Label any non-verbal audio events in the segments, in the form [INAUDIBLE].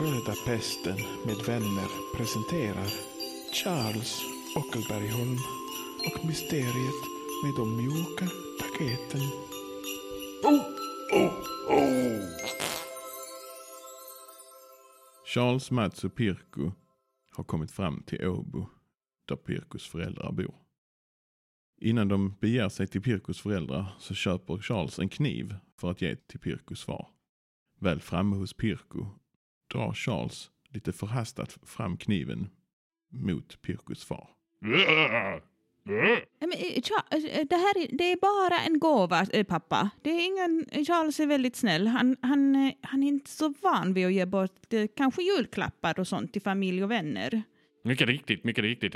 röda pesten med vänner presenterar Charles Ockelbergholm och mysteriet med de mjuka paketen. Charles, Mats och Pirko har kommit fram till Åbo där Pirkos föräldrar bor. Innan de beger sig till Pirkos föräldrar så köper Charles en kniv för att ge till Pirkos far. Väl framme hos Pirko drar Charles lite förhastat fram kniven mot Pirkos far. Men, eh, eh, det här är, det är bara en gåva, eh, pappa. Det är ingen, Charles är väldigt snäll. Han, han, han är inte så van vid att ge bort kanske julklappar och sånt till familj och vänner. Mycket riktigt, mycket riktigt.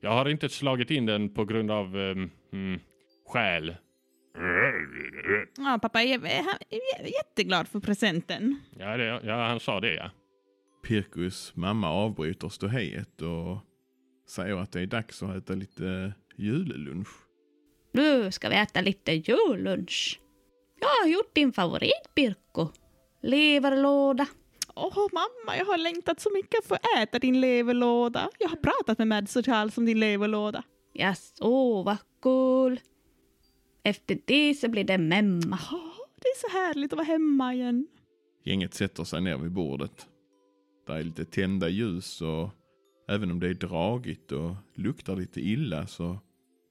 Jag har inte slagit in den på grund av um, skäl. Ja, pappa är, han är jätteglad för presenten. Ja, det, ja, han sa det ja. Pirkos mamma avbryter ståhejet och säger att det är dags att äta lite jullunch. Nu ska vi äta lite jullunch. Jag har gjort din favorit, Pirkko. Leverlåda. Åh, mamma, jag har längtat så mycket för att äta din leverlåda. Jag har pratat med Mads och Charles om din leverlåda. Jaså, vad kul. Efter det så blir det memma. Det är så härligt att vara hemma igen. Gänget sätter sig ner vid bordet. Där är lite tända ljus och även om det är dragigt och luktar lite illa så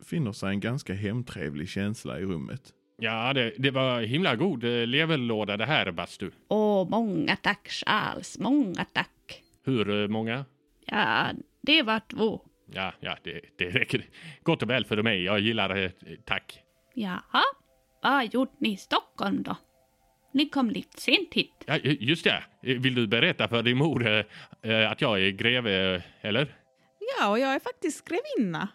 finner sig en ganska hemtrevlig känsla i rummet. Ja, det, det var himla god eh, leverlåda det här, bastu. Åh, många tack Charles, många tack. Hur eh, många? Ja, det var två. Ja, ja, det, det räcker gott och väl för mig. Jag gillar eh, tack. Jaha, vad gjorde ni i Stockholm då? Ni kom lite sent hit. Ja, just det. Vill du berätta för din mor eh, eh, att jag är greve, eh, eller? Ja, och jag är faktiskt grevinna.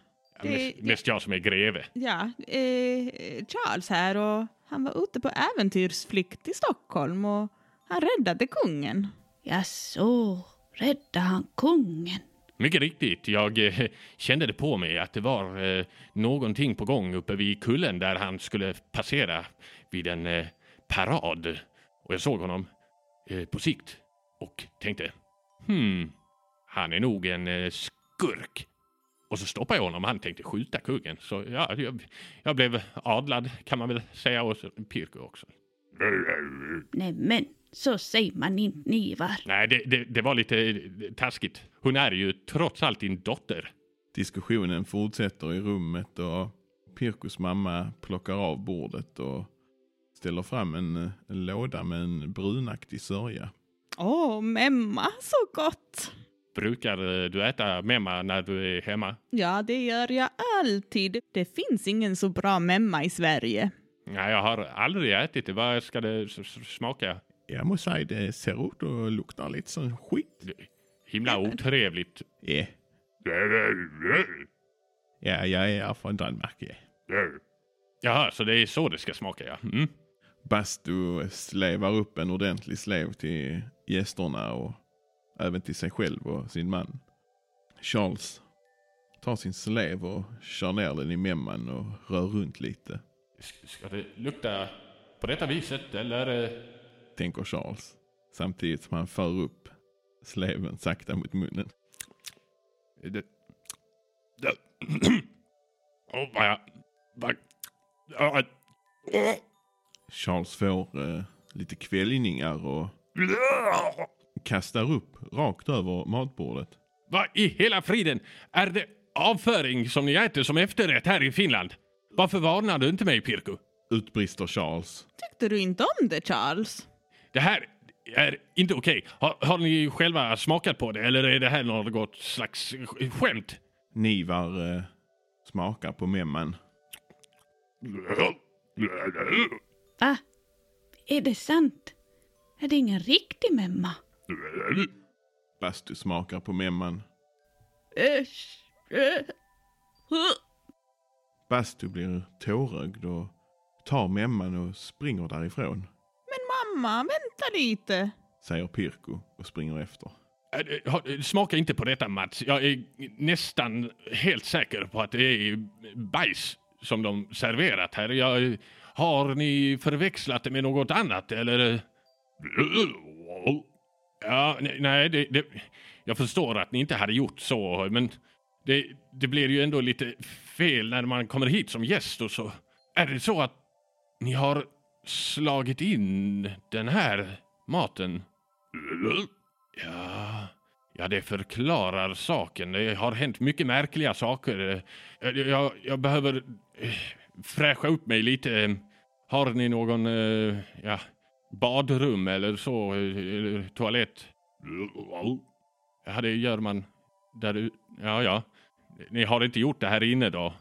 Ja, mest, mest jag som är greve. Ja, eh, Charles här och han var ute på äventyrsflykt i Stockholm och han räddade kungen. Jaså, rädda han kungen? Mycket riktigt. Jag eh, kände det på mig att det var eh, någonting på gång uppe vid kullen där han skulle passera vid en eh, parad. Och jag såg honom eh, på sikt och tänkte, hmm, han är nog en eh, skurk. Och så stoppade jag honom. Han tänkte skjuta kungen. Så ja, jag, jag blev adlad kan man väl säga och så Pirko också. Nej men, så säger man inte Nivar. Nej, det, det, det var lite eh, taskigt. Hon är ju trots allt din dotter. Diskussionen fortsätter i rummet och Pirkos mamma plockar av bordet och ställer fram en, en låda med en brunaktig sörja. Åh, memma, så gott! Brukar eh, du äta memma när du är hemma? Ja, det gör jag alltid. Det finns ingen så bra memma i Sverige. Nej, jag har aldrig ätit det. Vad ska det smaka? Jag måste säga det ser ut och luktar lite som skit. Himla otrevligt. Ja, ja jag är från Danmark. Ja. Jaha, så det är så det ska smaka, ja. Mm. Bastu slevar upp en ordentlig slev till gästerna och även till sig själv och sin man. Charles tar sin slev och kör ner den i memman och rör runt lite, Ska det lukta på detta viset, eller? Tänker Charles. Samtidigt som han för upp sleven sakta mot munnen. Det... det... [CLEARS THROAT] Åh, vad jag... Vad... Ja, Charles får eh, lite kväljningar och kastar upp rakt över matbordet. Vad i hela friden? Är det avföring som ni äter som efterrätt här i Finland? Varför varnar du inte mig, Pirko? Utbrister Charles. Tyckte du inte om det, Charles? Det här är inte okej. Har, har ni själva smakat på det eller är det här något slags sk- skämt? Nivar eh, smakar på memman. Va? Är det sant? Är det ingen riktig memma? Bastu smakar på memman. Bastu blir tårögd och tar memman och springer därifrån. Men mamma, vänta lite. Säger Pirko och springer efter. Äh, Smaka inte på detta Mats. Jag är nästan helt säker på att det är bajs som de serverat här. Jag, har ni förväxlat det med något annat eller? Ja, nej, det, det, jag förstår att ni inte hade gjort så, men det, det blir ju ändå lite fel när man kommer hit som gäst och så. Är det så att ni har slagit in den här maten? Ja, ja det förklarar saken. Det har hänt mycket märkliga saker. Jag, jag, jag behöver eh, fräscha upp mig lite. Har ni någon, eh, ja, badrum eller så, eller toalett? Ja, det gör man där Ja, ja. Ni har inte gjort det här inne då?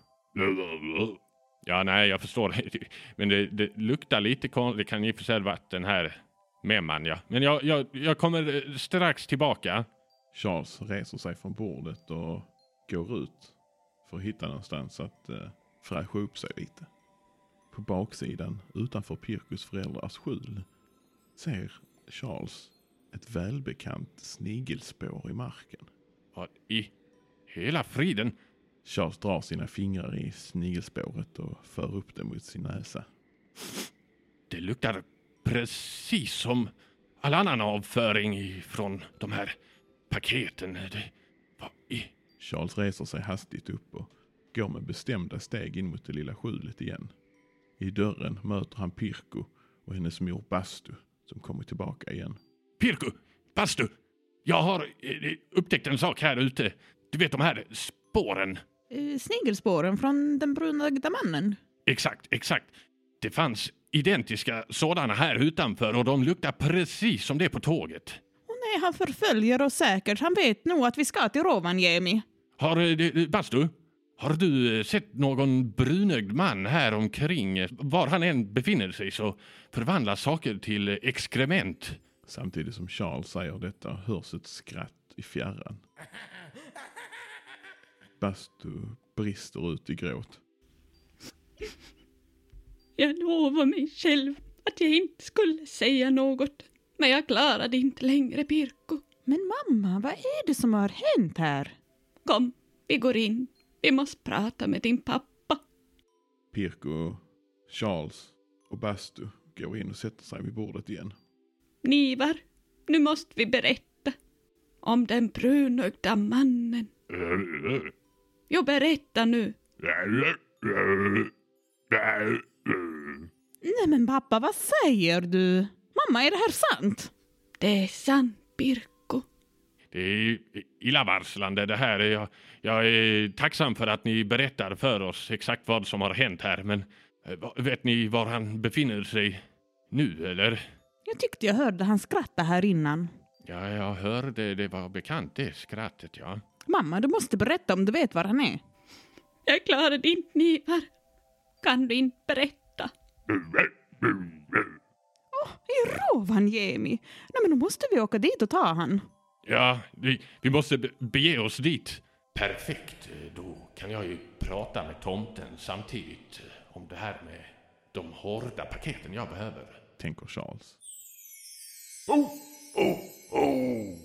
Ja, nej, jag förstår. [LAUGHS] Men det, det luktar lite konstigt. Det kan och för sig varit den här memman, ja. Men jag, jag, jag kommer strax tillbaka. Charles reser sig från bordet och går ut för att hitta någonstans att eh, fräscha upp sig lite. På baksidan, utanför Pirkus föräldrars skjul, ser Charles ett välbekant snigelspår i marken. Vad i hela friden? Charles drar sina fingrar i snigelspåret och för upp det mot sin näsa. Det luktar precis som all annan avföring från de här paketen. Det, vad i... Charles reser sig hastigt upp och går med bestämda steg in mot det lilla skjulet igen. I dörren möter han Pirko och hennes mor Bastu som kommer tillbaka igen. Pirko! Bastu! Jag har eh, upptäckt en sak här ute. Du vet de här spåren? Eh, snigelspåren från den brunögda mannen? Exakt, exakt. Det fanns identiska sådana här utanför och de luktar precis som det på tåget. Åh nej, han förföljer oss säkert. Han vet nog att vi ska till Rovaniemi. Har, eh, Bastu, har du eh, sett någon brunögd man här omkring? Var han än befinner sig så förvandlas saker till exkrement. Samtidigt som Charles säger detta hörs ett skratt i fjärran. Bastu brister ut i gråt. Jag lovade mig själv att jag inte skulle säga något. Men jag klarade inte längre, Pirko. Men mamma, vad är det som har hänt här? Kom, vi går in. Vi måste prata med din pappa. Pirko, Charles och Bastu går in och sätter sig vid bordet igen. Nivar, nu måste vi berätta om den brunögda mannen. Jo, berätta nu. Nej men pappa, vad säger du? Mamma, är det här sant? Det är sant, Birko. Det är illavarslande det här. Jag, jag är tacksam för att ni berättar för oss exakt vad som har hänt här, men eh, vet ni var han befinner sig nu, eller? Jag tyckte jag hörde han skratta här innan. Ja, jag hörde. Det var bekant det skrattet, ja. Mamma, du måste berätta om du vet var han är. Jag klarade inte Nivar. Kan du inte berätta? Oh, I Rovaniemi? Nej, men då måste vi åka dit och ta han. Ja, vi, vi måste be bege oss dit. Perfekt. Då kan jag ju prata med tomten samtidigt om det här med de hårda paketen jag behöver. Tänker Charles. Oh, oh, oh.